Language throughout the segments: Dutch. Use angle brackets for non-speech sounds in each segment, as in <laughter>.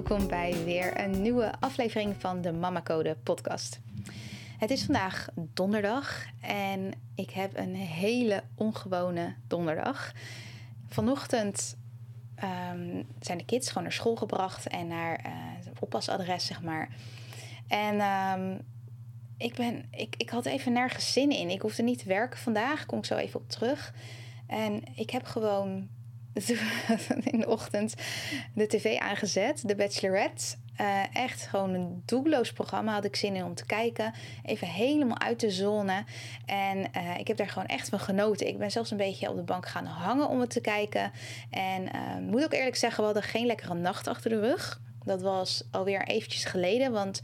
Welkom bij weer een nieuwe aflevering van de Mama Code podcast. Het is vandaag donderdag en ik heb een hele ongewone donderdag. Vanochtend ehm, zijn de kids gewoon naar school gebracht en naar uh, het oppasadres, zeg maar. En ehm, ik, ben, ik, ik had even nergens zin in. Ik hoefde niet te werken vandaag, kom ik zo even op terug. En ik heb gewoon <laughs> in de ochtend de tv aangezet, de Bachelorette. Uh, echt gewoon een doelloos programma had ik zin in om te kijken. Even helemaal uit de zone. En uh, ik heb daar gewoon echt van genoten. Ik ben zelfs een beetje op de bank gaan hangen om het te kijken. En uh, moet ook eerlijk zeggen, we hadden geen lekkere nacht achter de rug. Dat was alweer eventjes geleden, want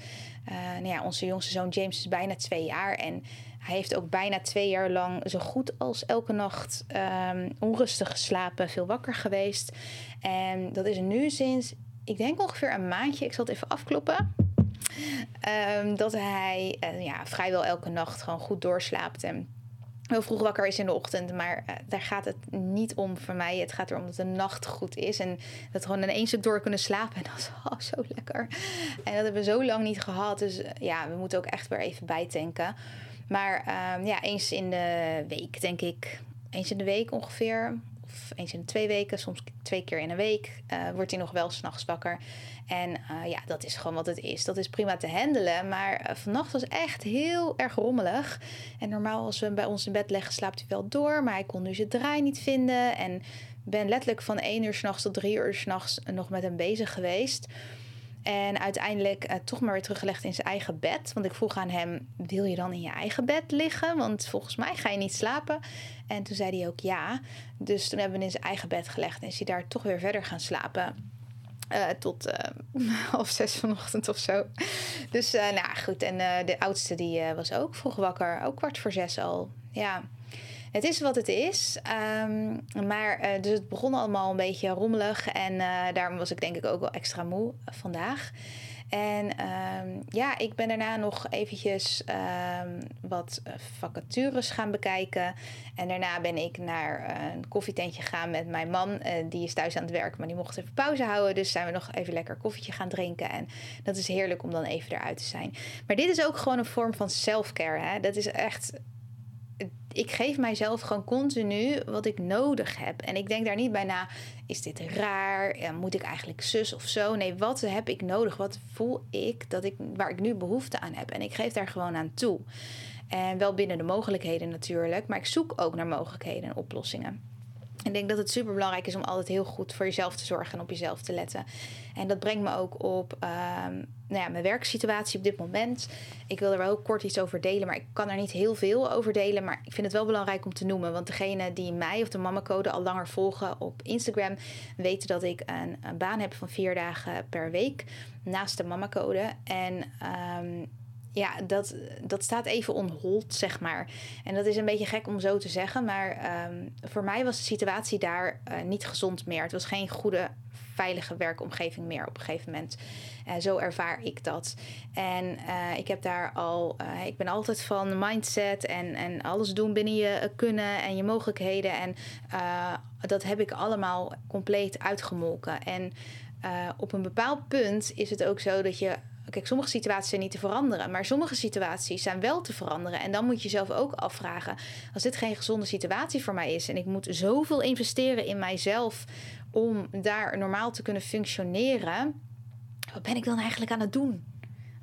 nou ja, onze jongste zoon James is bijna twee jaar. En hij heeft ook bijna twee jaar lang zo goed als elke nacht um, onrustig geslapen, veel wakker geweest. En dat is nu sinds, ik denk ongeveer een maandje, ik zal het even afkloppen. Um, dat hij uh, ja, vrijwel elke nacht gewoon goed doorslaapt en heel vroeg wakker is in de ochtend. Maar uh, daar gaat het niet om voor mij. Het gaat erom dat de nacht goed is. En dat we gewoon in één door kunnen slapen. En <laughs> dat is zo lekker. En dat hebben we zo lang niet gehad. Dus uh, ja, we moeten ook echt weer even bijtanken. Maar um, ja, eens in de week, denk ik. Eens in de week ongeveer. Of eens in de twee weken, soms twee keer in een week. Uh, wordt hij nog wel s'nachts wakker. En uh, ja, dat is gewoon wat het is. Dat is prima te handelen. Maar uh, vannacht was echt heel erg rommelig. En normaal als we bij ons in bed leggen, slaapt hij wel door. Maar hij kon nu zijn draai niet vinden. En ben letterlijk van één uur s'nachts tot drie uur s'nachts nog met hem bezig geweest. En uiteindelijk uh, toch maar weer teruggelegd in zijn eigen bed. Want ik vroeg aan hem: Wil je dan in je eigen bed liggen? Want volgens mij ga je niet slapen. En toen zei hij ook ja. Dus toen hebben we hem in zijn eigen bed gelegd en is hij daar toch weer verder gaan slapen. Uh, tot uh, <laughs> half zes vanochtend of zo. Dus nou goed. En de oudste die was ook vroeg wakker. Ook kwart voor zes al. Ja het is wat het is. Um, maar uh, dus het begon allemaal een beetje rommelig. En uh, daarom was ik denk ik ook wel extra moe vandaag. En um, ja, ik ben daarna nog eventjes um, wat vacatures gaan bekijken. En daarna ben ik naar een koffietentje gegaan met mijn man. Die is thuis aan het werk, maar die mocht even pauze houden. Dus zijn we nog even lekker koffietje gaan drinken. En dat is heerlijk om dan even eruit te zijn. Maar dit is ook gewoon een vorm van self-care. Dat is echt ik geef mijzelf gewoon continu wat ik nodig heb. En ik denk daar niet bij na, is dit raar? Moet ik eigenlijk zus of zo? Nee, wat heb ik nodig? Wat voel ik, dat ik waar ik nu behoefte aan heb? En ik geef daar gewoon aan toe. En wel binnen de mogelijkheden natuurlijk, maar ik zoek ook naar mogelijkheden en oplossingen. Ik denk dat het super belangrijk is om altijd heel goed voor jezelf te zorgen en op jezelf te letten. En dat brengt me ook op um, nou ja, mijn werksituatie op dit moment. Ik wil er wel kort iets over delen, maar ik kan er niet heel veel over delen. Maar ik vind het wel belangrijk om te noemen. Want degene die mij of de Mamacode al langer volgen op Instagram, weten dat ik een, baan heb van vier dagen per week naast de Mamacode. En um, ja, dat, dat staat even on hold, zeg maar. En dat is een beetje gek om zo te zeggen. Maar um, voor mij was de situatie daar uh, niet gezond meer. Het was geen goede, veilige werkomgeving meer op een gegeven moment. Uh, zo ervaar ik dat. En uh, ik heb daar al, ik ben altijd van mindset en, en alles doen binnen je kunnen en je mogelijkheden. En dat heb ik allemaal compleet uitgemolken. En op een bepaald punt is het ook zo dat je Kijk, sommige situaties zijn niet te veranderen, maar sommige situaties zijn wel te veranderen. En dan moet je jezelf ook afvragen: als dit geen gezonde situatie voor mij is en ik moet zoveel investeren in mijzelf om daar normaal te kunnen functioneren, wat ben ik dan eigenlijk aan het doen?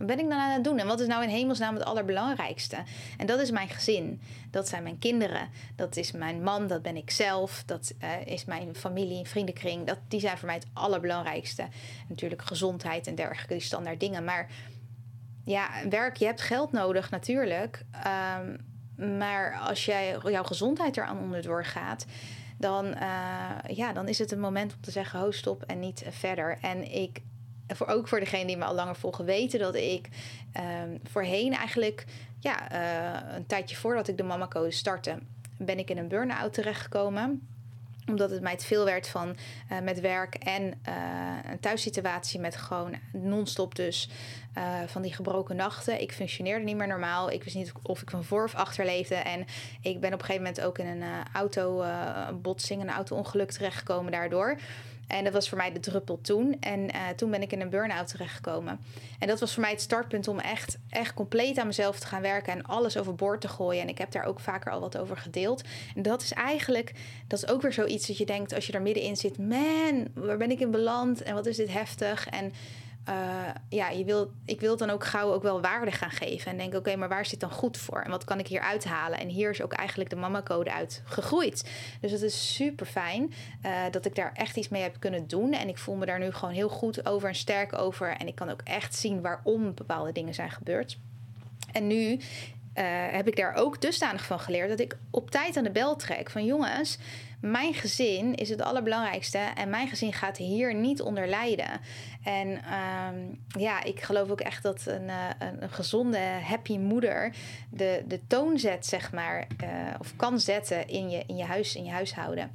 Ben ik dan aan het doen? En wat is nou in hemelsnaam het allerbelangrijkste? En dat is mijn gezin. Dat zijn mijn kinderen. Dat is mijn man. Dat ben ik zelf. Dat uh, is mijn familie en vriendenkring. Dat, die zijn voor mij het allerbelangrijkste. Natuurlijk gezondheid en dergelijke, die standaard dingen. Maar ja, werk, je hebt geld nodig natuurlijk. Ehm, maar als jij jouw gezondheid eraan onderdoor gaat, dan, eh, ja, dan is het een moment om te zeggen: ho, stop en niet verder. En ik, voor, ook voor degene die me al langer volgen, weten dat ik um, voorheen eigenlijk, ja, uh, een tijdje voordat ik de Mama Code startte, ben ik in een burn-out terechtgekomen omdat het mij te veel werd van uh, met werk en uh, een thuissituatie met gewoon non-stop dus van die gebroken nachten. Ik functioneerde niet meer normaal. Ik wist niet of ik van voor of achter leefde. En ik ben op een gegeven moment ook in een auto-botsing, een auto-ongeluk terechtgekomen daardoor. En dat was voor mij de druppel toen. En uh, toen ben ik in een burn-out terechtgekomen. En dat was voor mij het startpunt om echt, echt compleet aan mezelf te gaan werken en alles overboord te gooien. En ik heb daar ook vaker al wat over gedeeld. En dat is eigenlijk, dat is ook weer zoiets dat je denkt als je er middenin zit: man, waar ben ik in beland? En wat is dit heftig? En uh, ja, je ik wil dan ook gauw ook wel waarde gaan geven. En denk, oké, maar waar zit dan goed voor? En wat kan ik hier uithalen? En hier is ook eigenlijk de mama-code uit gegroeid. Dus het is super fijn uh, dat ik daar echt iets mee heb kunnen doen. En ik voel me daar nu gewoon heel goed over en sterk over. En ik kan ook echt zien waarom bepaalde dingen zijn gebeurd. En nu uh, heb ik daar ook dusdanig van geleerd dat ik op tijd aan de bel trek. Van jongens, mijn gezin is het allerbelangrijkste en mijn gezin gaat hier niet onder lijden. En um, ja, ik geloof ook echt dat een, uh, een, gezonde, happy moeder de, de toon zet, zeg maar, uh, of kan zetten in je, in je huis, in je huishouden.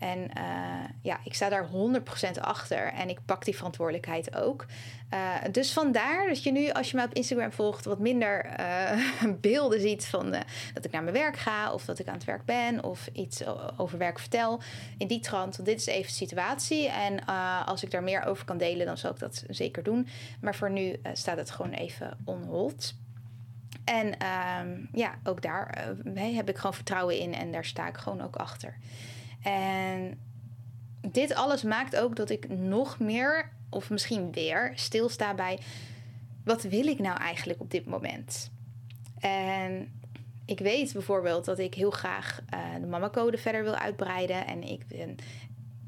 En uh, ja, ik sta daar 100% achter en ik pak die verantwoordelijkheid ook. Uh, dus vandaar dat je nu, als je me op Instagram volgt, wat minder uh, <laughs> beelden ziet van dat ik naar mijn werk ga of dat ik aan het werk ben of iets over werk vertel. In die trant, want dit is even de situatie. En als ik daar meer over kan delen, dan zal ik dat zeker doen. Maar voor nu staat het gewoon even on hold. En um, ja, ook daar heb ik gewoon vertrouwen in en daar sta ik gewoon ook achter. En dit alles maakt ook dat ik nog meer, of misschien weer, stilsta bij wat wil ik nou eigenlijk op dit moment? En ik weet bijvoorbeeld dat ik heel graag uh, de mama-code verder wil uitbreiden. En ik ben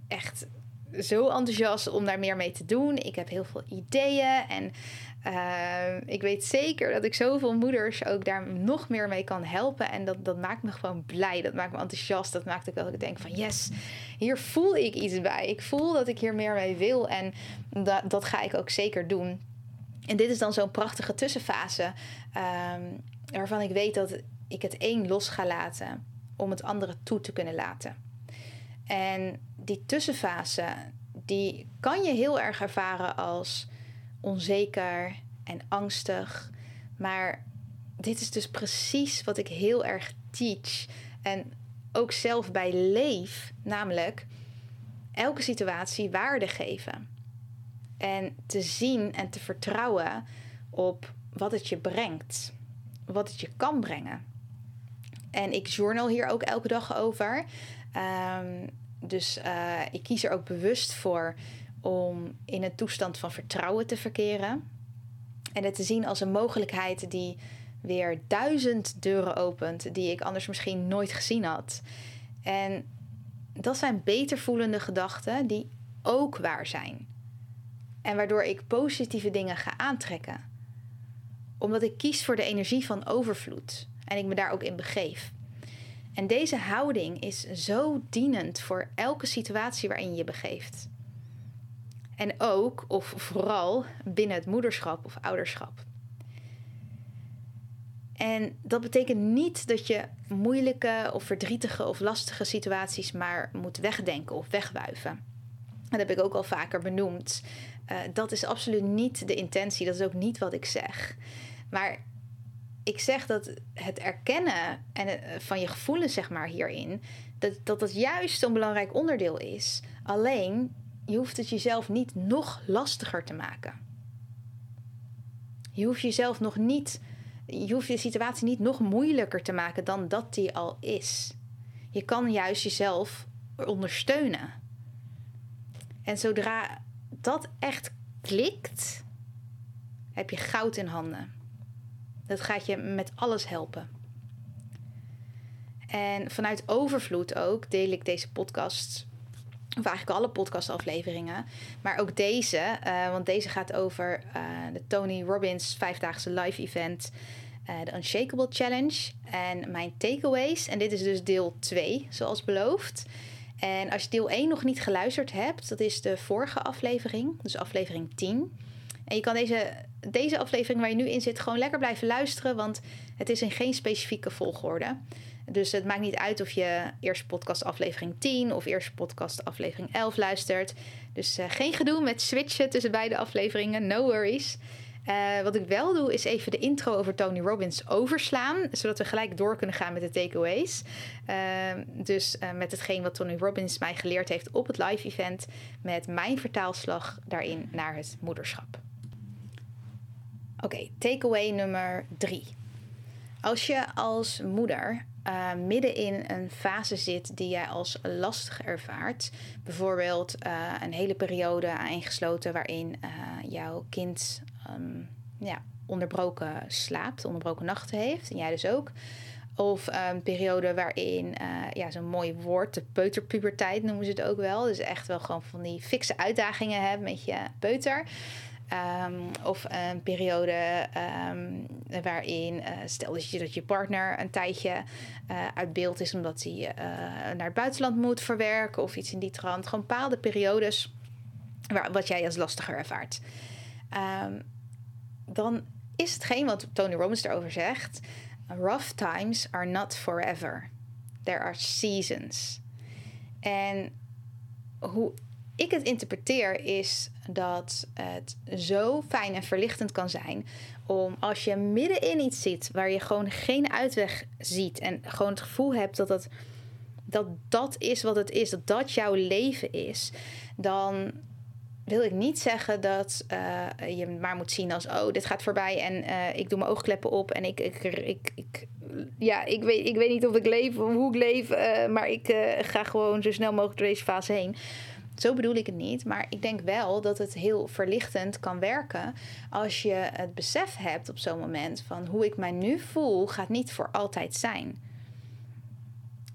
echt zo enthousiast om daar meer mee te doen. Ik heb heel veel ideeën en uh, ik weet zeker dat ik zoveel moeders ook daar nog meer mee kan helpen. En dat, dat maakt me gewoon blij. Dat maakt me enthousiast. Dat maakt ook dat ik denk van yes, hier voel ik iets bij. Ik voel dat ik hier meer mee wil. En dat, dat ga ik ook zeker doen. En dit is dan zo'n prachtige tussenfase. Um, waarvan ik weet dat ik het een los ga laten om het andere toe te kunnen laten. En die tussenfase, die kan je heel erg ervaren als onzeker en angstig. Maar dit is dus precies wat ik heel erg teach. En ook zelf bij leef, namelijk elke situatie waarde geven. En te zien en te vertrouwen op wat het je brengt, wat het je kan brengen. En ik journal hier ook elke dag over. Um, dus uh, ik kies er ook bewust voor om in een toestand van vertrouwen te verkeren. En het te zien als een mogelijkheid die weer duizend deuren opent die ik anders misschien nooit gezien had. En dat zijn beter voelende gedachten die ook waar zijn. En waardoor ik positieve dingen ga aantrekken. Omdat ik kies voor de energie van overvloed en ik me daar ook in begeef. En deze houding is zo dienend voor elke situatie waarin je begeeft. En ook, of vooral, binnen het moederschap of ouderschap. En dat betekent niet dat je moeilijke of verdrietige of lastige situaties maar moet wegdenken of wegwuiven. Dat heb ik ook al vaker benoemd. Uh, dat is absoluut niet de intentie, dat is ook niet wat ik zeg. Maar ik zeg dat het erkennen en eh, van je gevoelens, zeg maar, hierin, dat, dat juist zo'n belangrijk onderdeel is. Alleen je hoeft het jezelf niet nog lastiger te maken. Je hoeft jezelf nog niet, je hoeft je situatie niet nog moeilijker te maken dan dat die al is. Je kan juist jezelf ondersteunen. En zodra dat echt klikt, heb je goud in handen. Dat gaat je met alles helpen. En vanuit overvloed ook deel ik deze podcast Of eigenlijk alle podcastafleveringen. Maar ook deze, uh, want deze gaat over uh, de Tony Robbins vijfdaagse live event. Uh, de Unshakable Challenge. En mijn takeaways. En dit is dus deel 2, zoals beloofd. En als je deel 1 nog niet geluisterd hebt, dat is de vorige aflevering. Dus aflevering 10. En je kan deze, deze aflevering waar je nu in zit gewoon lekker blijven luisteren. Want het is in geen specifieke volgorde. Dus het maakt niet uit of je eerst podcast aflevering 10 of eerst podcast aflevering 11 luistert. Dus uh, geen gedoe met switchen tussen beide afleveringen. No worries. Uh, wat ik wel doe, is even de intro over Tony Robbins overslaan. Zodat we gelijk door kunnen gaan met de takeaways. Uh, dus uh, met hetgeen wat Tony Robbins mij geleerd heeft op het live event. Met mijn vertaalslag daarin naar het moederschap. Oké, takeaway nummer drie. Als je als moeder uh, midden in een fase zit die jij als lastig ervaart. Bijvoorbeeld uh, een hele periode aangesloten waarin uh, jouw kind um, ja, onderbroken slaapt, onderbroken nachten heeft. En jij dus ook. Of een periode waarin, ja, zo'n mooi woord, de peuterpuberteit noemen ze het ook wel. Dus echt wel gewoon van die fikse uitdagingen hebt met je peuter. Um, of een periode um, waarin, uh, stel dat je, dat je partner een tijdje uh, uit beeld is omdat hij uh, naar het buitenland moet verwerken of iets in die trant. Gewoon bepaalde periodes waar, wat jij als lastiger ervaart. Um, dan is hetgeen wat Tony Robbins erover zegt: rough times are not forever. There are seasons. En hoe ik het interpreteer is dat het zo fijn en verlichtend kan zijn om als je midden in iets zit waar je gewoon geen uitweg ziet en gewoon het gevoel hebt dat dat, dat, dat is wat het is, dat dat jouw leven is, dan wil ik niet zeggen dat uh, je maar moet zien als oh dit gaat voorbij en uh, ik doe mijn oogkleppen op en ik, ik, ik, ik ja ik weet, ik weet niet of ik leef of hoe ik leef, uh, maar ik ga gewoon zo snel mogelijk door deze fase heen. Zo bedoel ik het niet, maar ik denk wel dat het heel verlichtend kan werken als je het besef hebt op zo'n moment van hoe ik mij nu voel gaat niet voor altijd zijn.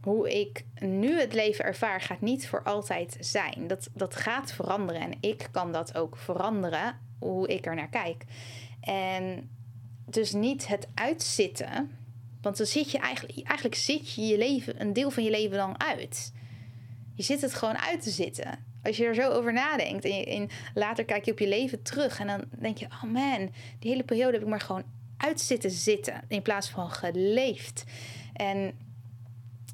Hoe ik nu het leven ervaar gaat niet voor altijd zijn. Dat, dat gaat veranderen en ik kan dat ook veranderen hoe ik er naar kijk. En dus niet het uitzitten, want dan zit je eigenlijk, eigenlijk zit je je leven, een deel van je leven dan uit. Je zit het gewoon uit te zitten als je er zo over nadenkt en, later kijk je op je leven terug en dan denk je, oh man, die hele periode heb ik maar gewoon uit zitten zitten in plaats van geleefd. En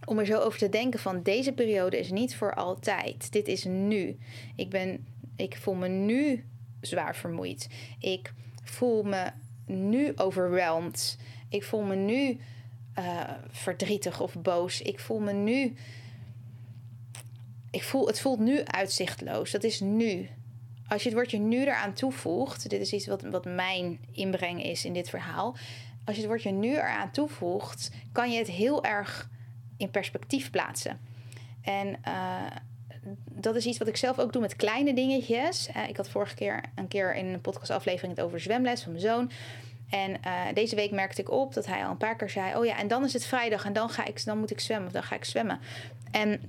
om er zo over te denken van deze periode is niet voor altijd. Dit is nu. Ik ben, ik voel me nu zwaar vermoeid. Ik voel me nu overweldigd. Ik voel me nu uh, verdrietig of boos. Ik voel me nu ik voel, het voelt nu uitzichtloos. Dat is nu. Als je het woordje nu eraan toevoegt, dit is iets wat, wat mijn inbreng is in dit verhaal. Als je het woordje nu eraan toevoegt, kan je het heel erg in perspectief plaatsen. En uh, dat is iets wat ik zelf ook doe met kleine dingetjes. Uh, ik had vorige keer een keer in een podcastaflevering het over zwemles van mijn zoon. En uh, deze week merkte ik op dat hij al een paar keer zei: Oh ja, en dan is het vrijdag en dan, ga ik, dan moet ik zwemmen of dan ga ik zwemmen. En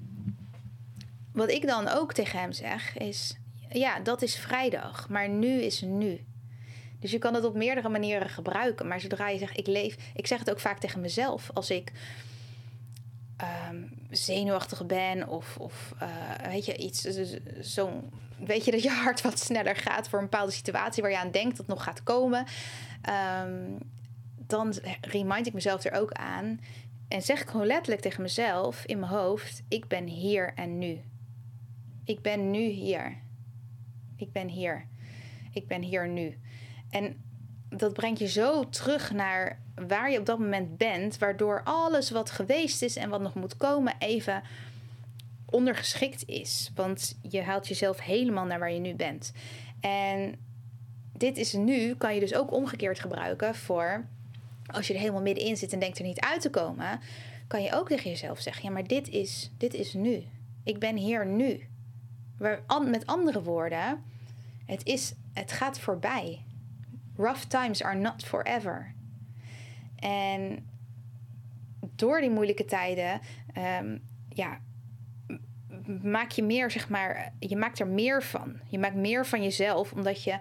wat ik dan ook tegen hem zeg is: ja, dat is vrijdag, maar nu is nu. Dus je kan het op meerdere manieren gebruiken. Maar zodra je zegt: ik leef, ik zeg het ook vaak tegen mezelf als ik um, zenuwachtig ben of, of uh, weet je iets, zo, weet je dat je <laughs> hart wat sneller gaat voor een bepaalde situatie waar je aan denkt dat nog gaat komen. Um, dan remind ik mezelf er ook aan. En zeg ik gewoon letterlijk tegen mezelf in mijn hoofd: ik ben hier en nu. Ik ben nu hier. Ik ben hier. Ik ben hier nu. En dat brengt je zo terug naar waar je op dat moment bent, waardoor alles wat geweest is en wat nog moet komen even ondergeschikt is. Want je haalt jezelf helemaal naar waar je nu bent. En dit is nu, kan je dus ook omgekeerd gebruiken voor als je er helemaal middenin zit en denkt er niet uit te komen, kan je ook tegen jezelf zeggen: ja, maar dit is, dit is nu. Ik ben hier nu. Met andere woorden, het, is, het gaat voorbij. Rough times are not forever. En door die moeilijke tijden, um, ja, maak je meer, zeg maar, je maakt er meer van. Je maakt meer van jezelf, omdat je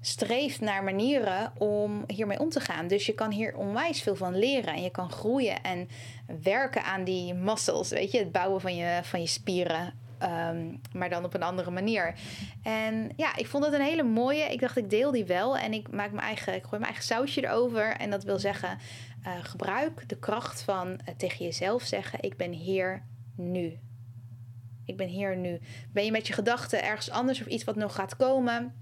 streeft naar manieren om hiermee om te gaan. Dus je kan hier onwijs veel van leren en je kan groeien en werken aan die muscles, weet je, het bouwen van je, van je spieren. Ehm, maar dan op een andere manier. En ja, ik vond het een hele mooie. Ik dacht, ik deel die wel. En ik maak mijn eigen, ik gooi mijn eigen sausje erover. En dat wil zeggen, uh, gebruik de kracht van uh, tegen jezelf zeggen: Ik ben hier nu. Ik ben hier nu. Ben je met je gedachten ergens anders of iets wat nog gaat komen?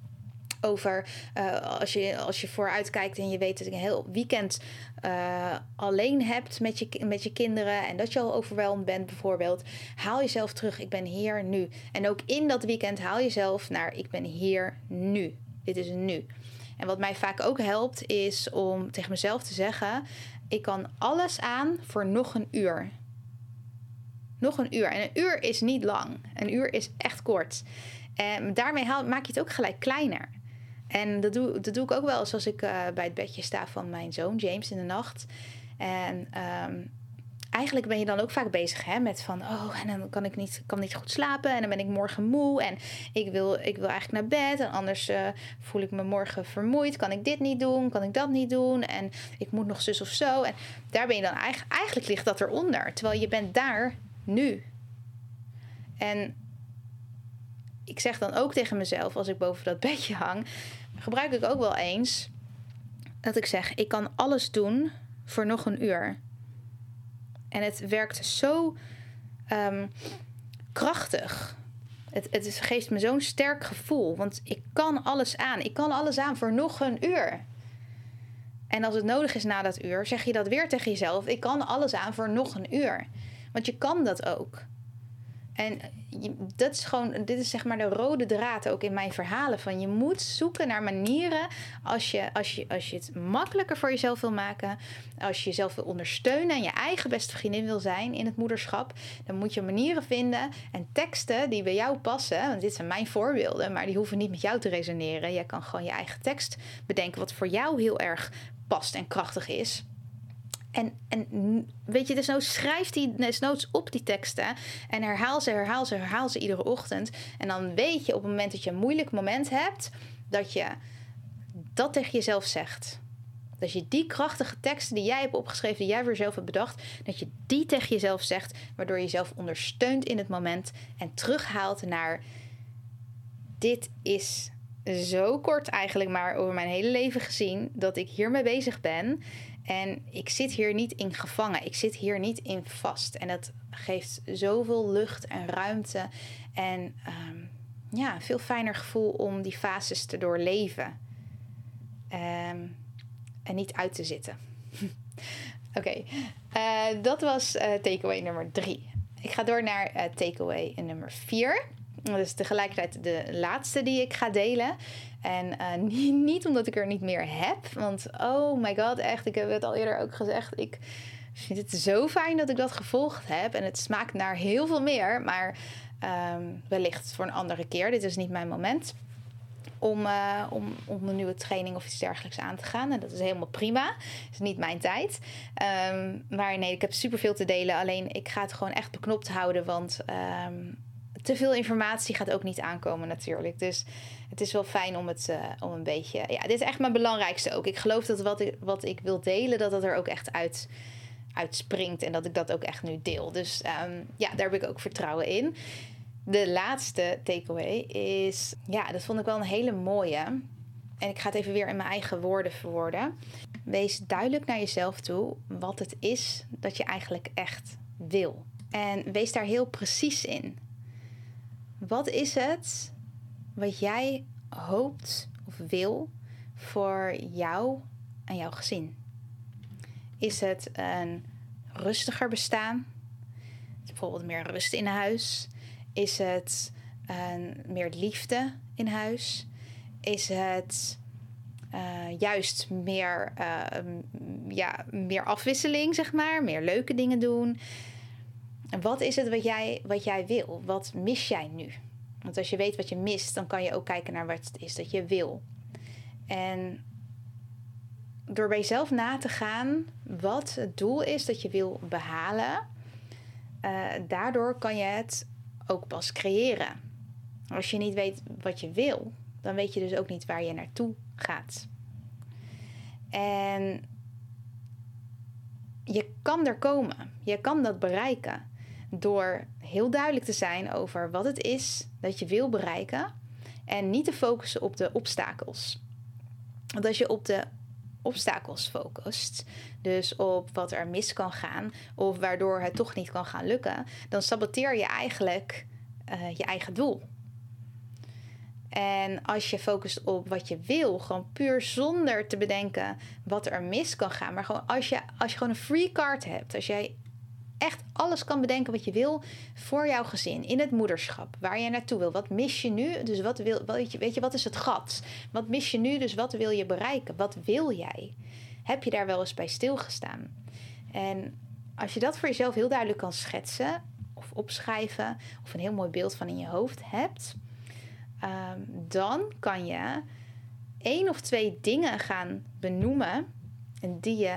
Over uh, als, je, als je vooruit kijkt en je weet dat je een heel weekend uh, alleen hebt met je, met je kinderen en dat je al overweldigd bent bijvoorbeeld, haal jezelf terug. Ik ben hier nu. En ook in dat weekend haal jezelf naar ik ben hier nu. Dit is nu. En wat mij vaak ook helpt is om tegen mezelf te zeggen: ik kan alles aan voor nog een uur. Nog een uur. En een uur is niet lang. Een uur is echt kort. En daarmee maak je het ook gelijk kleiner. En dat doe, dat doe ik ook wel eens als ik uh, bij het bedje sta van mijn zoon James in de nacht. En um, eigenlijk ben je dan ook vaak bezig hè, met van, oh, en dan kan ik niet, kan niet goed slapen en dan ben ik morgen moe en ik wil, ik wil eigenlijk naar bed en anders uh, voel ik me morgen vermoeid. Kan ik dit niet doen? Kan ik dat niet doen? En ik moet nog zus of zo. En daar ben je dan eigenlijk, eigenlijk ligt dat eronder, terwijl je bent daar nu. En ik zeg dan ook tegen mezelf als ik boven dat bedje hang, gebruik ik ook wel eens dat ik zeg: ik kan alles doen voor nog een uur. En het werkt zo um, krachtig. Het, het geeft me zo'n sterk gevoel, want ik kan alles aan. Ik kan alles aan voor nog een uur. En als het nodig is na dat uur, zeg je dat weer tegen jezelf: ik kan alles aan voor nog een uur. Want je kan dat ook. En dat is gewoon, dit is zeg maar de rode draad ook in mijn verhalen. Van je moet zoeken naar manieren als je, als je, als je het makkelijker voor jezelf wil maken. Als je jezelf wil ondersteunen en je eigen beste vriendin wil zijn in het moederschap. Dan moet je manieren vinden en teksten die bij jou passen. Want dit zijn mijn voorbeelden, maar die hoeven niet met jou te resoneren. Jij kan gewoon je eigen tekst bedenken wat voor jou heel erg past en krachtig is. En, en weet je, nou schrijft hij desnoods op die teksten en herhaal ze, herhaal ze, herhaal ze iedere ochtend. En dan weet je op het moment dat je een moeilijk moment hebt, dat je dat tegen jezelf zegt. Dat je die krachtige teksten die jij hebt opgeschreven, die jij voor jezelf hebt bedacht, dat je die tegen jezelf zegt, waardoor je jezelf ondersteunt in het moment en terughaalt naar dit is zo kort eigenlijk maar over mijn hele leven gezien dat ik hiermee bezig ben. En ik zit hier niet in gevangen. Ik zit hier niet in vast. En dat geeft zoveel lucht en ruimte. En um, ja, een veel fijner gevoel om die fases te doorleven. Um, en niet uit te zitten. <laughs> Oké, uh, dat was uh, takeaway nummer drie. Ik ga door naar uh, takeaway nummer vier. Dat is tegelijkertijd de laatste die ik ga delen. En uh, <laughs> niet, niet, omdat ik er niet meer heb. Want oh my god, echt, ik heb het al eerder ook gezegd. Ik vind het zo fijn dat ik dat gevolgd heb. En het smaakt naar heel veel meer. Maar um, wellicht voor een andere keer. Dit is niet mijn moment. Om, uh, om, om een nieuwe training of iets dergelijks aan te gaan. En dat is helemaal prima. Het is niet mijn tijd. Um, maar nee, ik heb superveel te delen. Alleen ik ga het gewoon echt beknopt houden. Want um, te veel informatie gaat ook niet aankomen natuurlijk. Dus het is wel fijn om het uh, om een beetje. Ja, dit is echt mijn belangrijkste ook. Ik geloof dat wat ik, wat ik wil delen, dat dat er ook echt uit, uitspringt. En dat ik dat ook echt nu deel. Dus um, ja, daar heb ik ook vertrouwen in. De laatste takeaway is. Ja, dat vond ik wel een hele mooie. En ik ga het even weer in mijn eigen woorden verwoorden. Wees duidelijk naar jezelf toe wat het is dat je eigenlijk echt wil. En wees daar heel precies in. Wat is het wat jij hoopt of wil voor jou en jouw gezin? Is het een rustiger bestaan? Bijvoorbeeld meer rust in huis? Is het een meer liefde in huis? Is het uh, juist meer, uh, ja, meer afwisseling, zeg maar? Meer leuke dingen doen? Wat is het wat jij, wat jij wil? Wat mis jij nu? Want als je weet wat je mist, dan kan je ook kijken naar wat het is dat je wil. En door bij jezelf na te gaan wat het doel is dat je wil behalen, uh, daardoor kan je het ook pas creëren. Als je niet weet wat je wil, dan weet je dus ook niet waar je naartoe gaat. En je kan er komen. Je kan dat bereiken door heel duidelijk te zijn over wat het is dat je wil bereiken en niet te focussen op de obstakels. Want als je op de obstakels focust, dus op wat er mis kan gaan of waardoor het toch niet kan gaan lukken, dan saboteer je eigenlijk uh, je eigen doel. En als je focust op wat je wil, gewoon puur zonder te bedenken wat er mis kan gaan, maar gewoon als je, als je gewoon een free card hebt, als jij echt alles kan bedenken wat je wil voor jouw gezin, in het moederschap, waar je naartoe wil. Wat mis je nu? Dus wat wil, weet je, weet je, wat is het gat? Wat mis je nu? Dus wat wil je bereiken? Wat wil jij? Heb je daar wel eens bij stilgestaan? En als je dat voor jezelf heel duidelijk kan schetsen of opschrijven, of een heel mooi beeld van in je hoofd hebt, um, dan kan je één of twee dingen gaan benoemen die je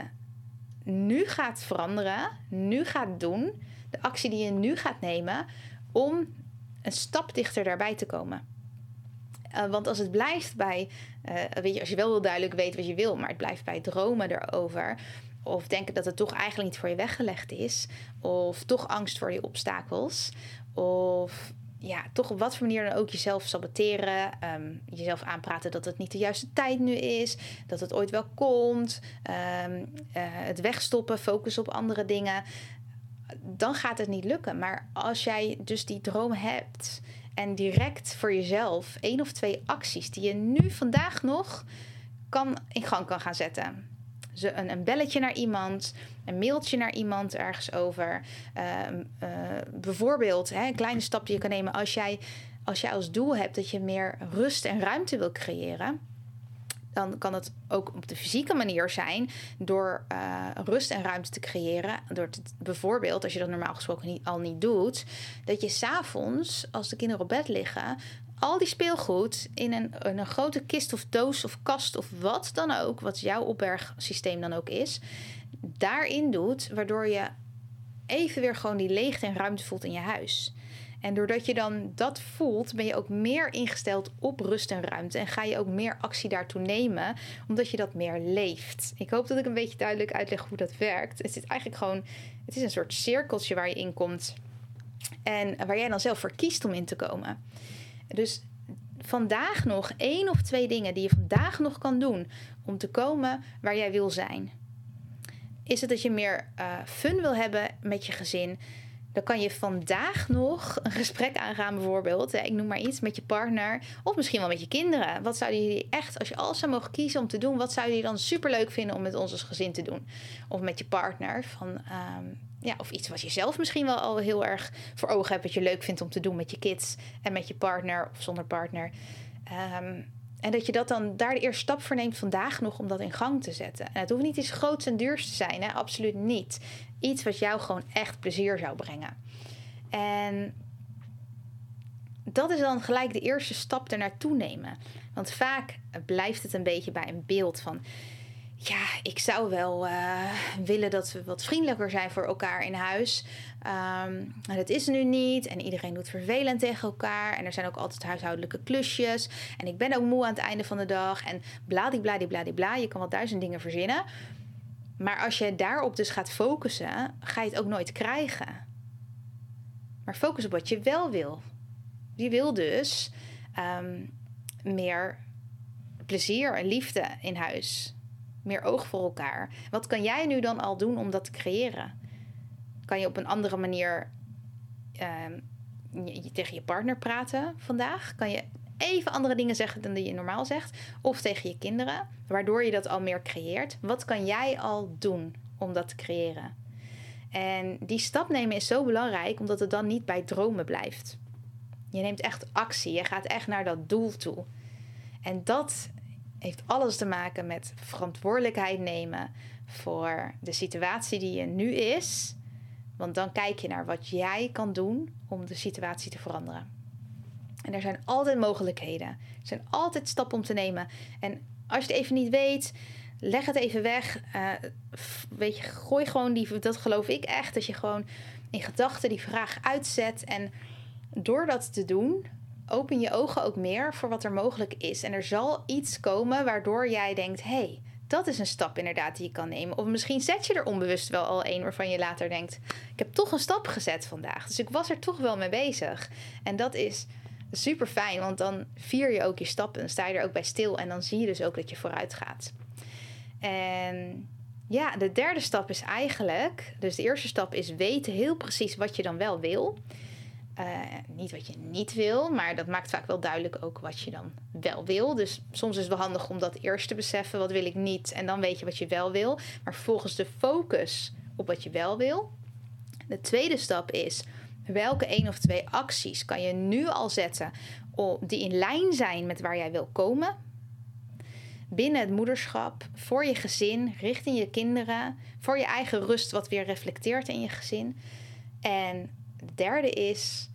nu gaat veranderen, nu gaat doen, de actie die je nu gaat nemen om een stap dichter daarbij te komen. Uh, want als het blijft bij, uh, weet je, als je wel heel duidelijk weet wat je wil, maar het blijft bij dromen erover, of denken dat het toch eigenlijk niet voor je weggelegd is, of toch angst voor die obstakels, of ja, toch op wat voor manier dan ook jezelf saboteren. Ehm, jezelf aanpraten dat het niet de juiste tijd nu is. Dat het ooit wel komt. Um, het wegstoppen, focussen op andere dingen. Dan gaat het niet lukken. Maar als jij dus die droom hebt en direct voor jezelf één of twee acties die je nu vandaag nog kan, in gang kan gaan zetten een, belletje naar iemand, een mailtje naar iemand ergens over. Ehm, eh, bijvoorbeeld hè, een kleine stap die je kan nemen als jij, als jij als doel hebt dat je meer rust en ruimte wil creëren. Dan kan het ook op de fysieke manier zijn door uh, rust en ruimte te creëren. Door bijvoorbeeld, als je dat normaal gesproken niet, al niet doet, dat je s'avonds, als de kinderen op bed liggen, al die speelgoed in een, een grote kist of doos of kast of wat dan ook, wat jouw opbergsysteem dan ook is, daarin doet, waardoor je even weer gewoon die leegte en ruimte voelt in je huis. En doordat je dan dat voelt, ben je ook meer ingesteld op rust en ruimte. En ga je ook meer actie daartoe nemen, omdat je dat meer leeft. Ik hoop dat ik een beetje duidelijk uitleg hoe dat werkt. Het is eigenlijk gewoon, het is een soort cirkeltje waar je in komt. En waar jij dan zelf voor kiest om in te komen. Dus vandaag nog één of twee dingen die je vandaag nog kan doen om te komen waar jij wil zijn. Is het dat je meer uh, fun wil hebben met je gezin? Dan kan je vandaag nog een gesprek aangaan, bijvoorbeeld. Ik noem maar iets met je partner. Of misschien wel met je kinderen. Wat zouden jullie echt, als je alles zou mogen kiezen om te doen, wat zouden jullie dan superleuk vinden om met ons als gezin te doen? Of met je partner. Van, um, ja, of iets wat je zelf misschien wel al heel erg voor ogen hebt, wat je leuk vindt om te doen met je kids en met je partner of zonder partner. Um, en dat je dat dan daar de eerste stap voor neemt vandaag nog om dat in gang te zetten. En het hoeft niet iets groots en duurs te zijn, hè? absoluut niet. Iets wat jou gewoon echt plezier zou brengen. En dat is dan gelijk de eerste stap er naartoe nemen. Want vaak blijft het een beetje bij een beeld van ja, ik zou wel uh, willen dat we wat vriendelijker zijn voor elkaar in huis. Um, maar dat is nu niet. En iedereen doet vervelend tegen elkaar. En er zijn ook altijd huishoudelijke klusjes. En ik ben ook moe aan het einde van de dag. En bladibladibladibla. Je kan wel duizend dingen verzinnen. Maar als je daarop dus gaat focussen, ga je het ook nooit krijgen. Maar focus op wat je wel wil. Je wil dus um, meer plezier en liefde in huis meer oog voor elkaar. Wat kan jij nu dan al doen om dat te creëren? Kan je op een andere manier je, tegen je partner praten vandaag? Kan je even andere dingen zeggen dan die je normaal zegt? Of tegen je kinderen, waardoor je dat al meer creëert? Wat kan jij al doen om dat te creëren? En die stap nemen is zo belangrijk, omdat het dan niet bij dromen blijft. Je neemt echt actie, je gaat echt naar dat doel toe. En dat heeft alles te maken met verantwoordelijkheid nemen voor de situatie die je nu is. Want dan kijk je naar wat jij kan doen om de situatie te veranderen. En er zijn altijd mogelijkheden. Er zijn altijd stappen om te nemen. En als je het even niet weet, leg het even weg. Uh, weet je, gooi gewoon die, dat geloof ik echt, dat je gewoon in gedachten die vraag uitzet en door dat te doen, open je ogen ook meer voor wat er mogelijk is. En er zal iets komen waardoor jij denkt: hé, hey, dat is een stap inderdaad die je kan nemen. Of misschien zet je er onbewust wel al een waarvan je later denkt: ik heb toch een stap gezet vandaag. Dus ik was er toch wel mee bezig. En dat is super fijn, want dan vier je ook je stappen. Sta je er ook bij stil en dan zie je dus ook dat je vooruit gaat. En ja, de derde stap is eigenlijk, dus de eerste stap is weten heel precies wat je dan wel wil. Uh, niet wat je niet wil, maar dat maakt vaak wel duidelijk ook wat je dan wel wil. Dus soms is het wel handig om dat eerst te beseffen, wat wil ik niet, en dan weet je wat je wel wil. Maar vervolgens de focus op wat je wel wil. De tweede stap is, welke één of twee acties kan je nu al zetten die in lijn zijn met waar jij wil komen? Binnen het moederschap, voor je gezin, richting je kinderen, voor je eigen rust, wat weer reflecteert in je gezin. En de derde is,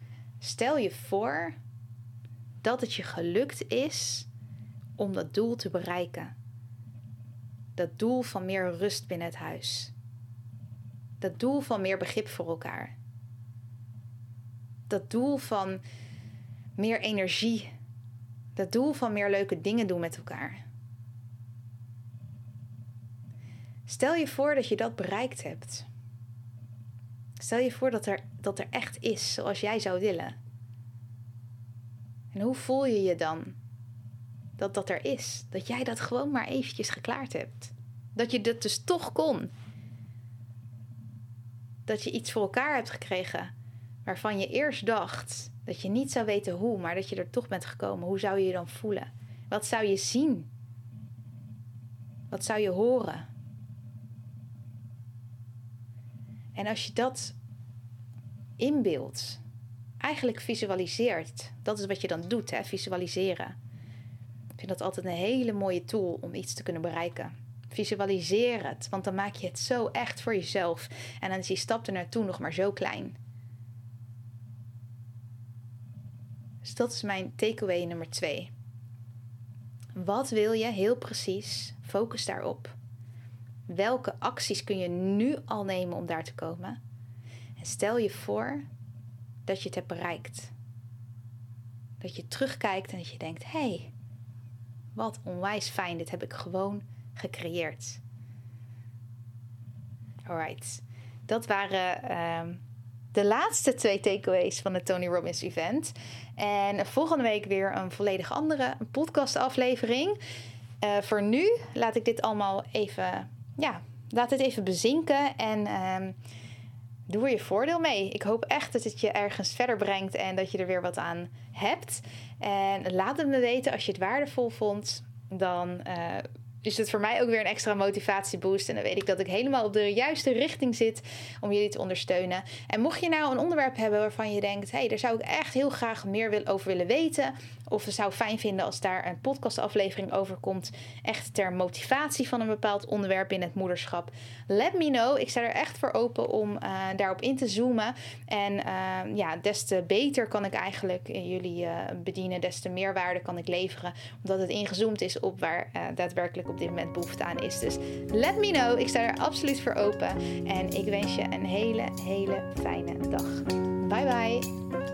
stel je voor dat het je gelukt is om dat doel te bereiken. Dat doel van meer rust binnen het huis. Dat doel van meer begrip voor elkaar. Dat doel van meer energie. Dat doel van meer leuke dingen doen met elkaar. Stel je voor dat je dat bereikt hebt. Stel je voor dat er, dat er echt is zoals jij zou willen. En hoe voel je je dan dat dat er is? Dat jij dat gewoon maar eventjes geklaard hebt. Dat je dat dus toch kon. Dat je iets voor elkaar hebt gekregen waarvan je eerst dacht dat je niet zou weten hoe, maar dat je er toch bent gekomen. Hoe zou je je dan voelen? Wat zou je zien? Wat zou je horen? En als je dat inbeeldt, eigenlijk visualiseert, dat is wat je dan doet, hè, visualiseren. Ik vind dat altijd een hele mooie tool om iets te kunnen bereiken. Visualiseer het, want dan maak je het zo echt voor jezelf. En dan is die stap er naartoe nog maar zo klein. Dus dat is mijn takeaway nummer twee. Wat wil je heel precies? Focus daarop. Welke acties kun je nu al nemen om daar te komen? En stel je voor dat je het hebt bereikt. Dat je terugkijkt en dat je denkt: hé, hey, wat onwijs fijn, dit heb ik gewoon gecreëerd. Alright, dat waren ehm, de laatste twee takeaways van het Tony Robbins event. En volgende week weer een volledig andere podcastaflevering. Uh, voor nu laat ik dit allemaal even ja, laat het even bezinken en um, doe er je voordeel mee. Ik hoop echt dat het je ergens verder brengt en dat je er weer wat aan hebt. En laat het me weten als je het waardevol vond. Dan uh, is het voor mij ook weer een extra motivatieboost. En dan weet ik dat ik helemaal op de juiste richting zit om jullie te ondersteunen. En mocht je nou een onderwerp hebben waarvan je denkt: hé, hey, daar zou ik echt heel graag meer over willen weten. Of het zou fijn vinden als daar een podcastaflevering over komt. Echt ter motivatie van een bepaald onderwerp in het moederschap. Let me know. Ik sta er echt voor open om uh, daarop in te zoomen. En uh, ja, des te beter kan ik eigenlijk jullie uh, bedienen. Des te meer waarde kan ik leveren. Omdat het ingezoomd is op waar daadwerkelijk op dit moment behoefte aan is. Dus let me know. Ik sta er absoluut voor open. En ik wens je een hele, hele fijne dag. Bye bye.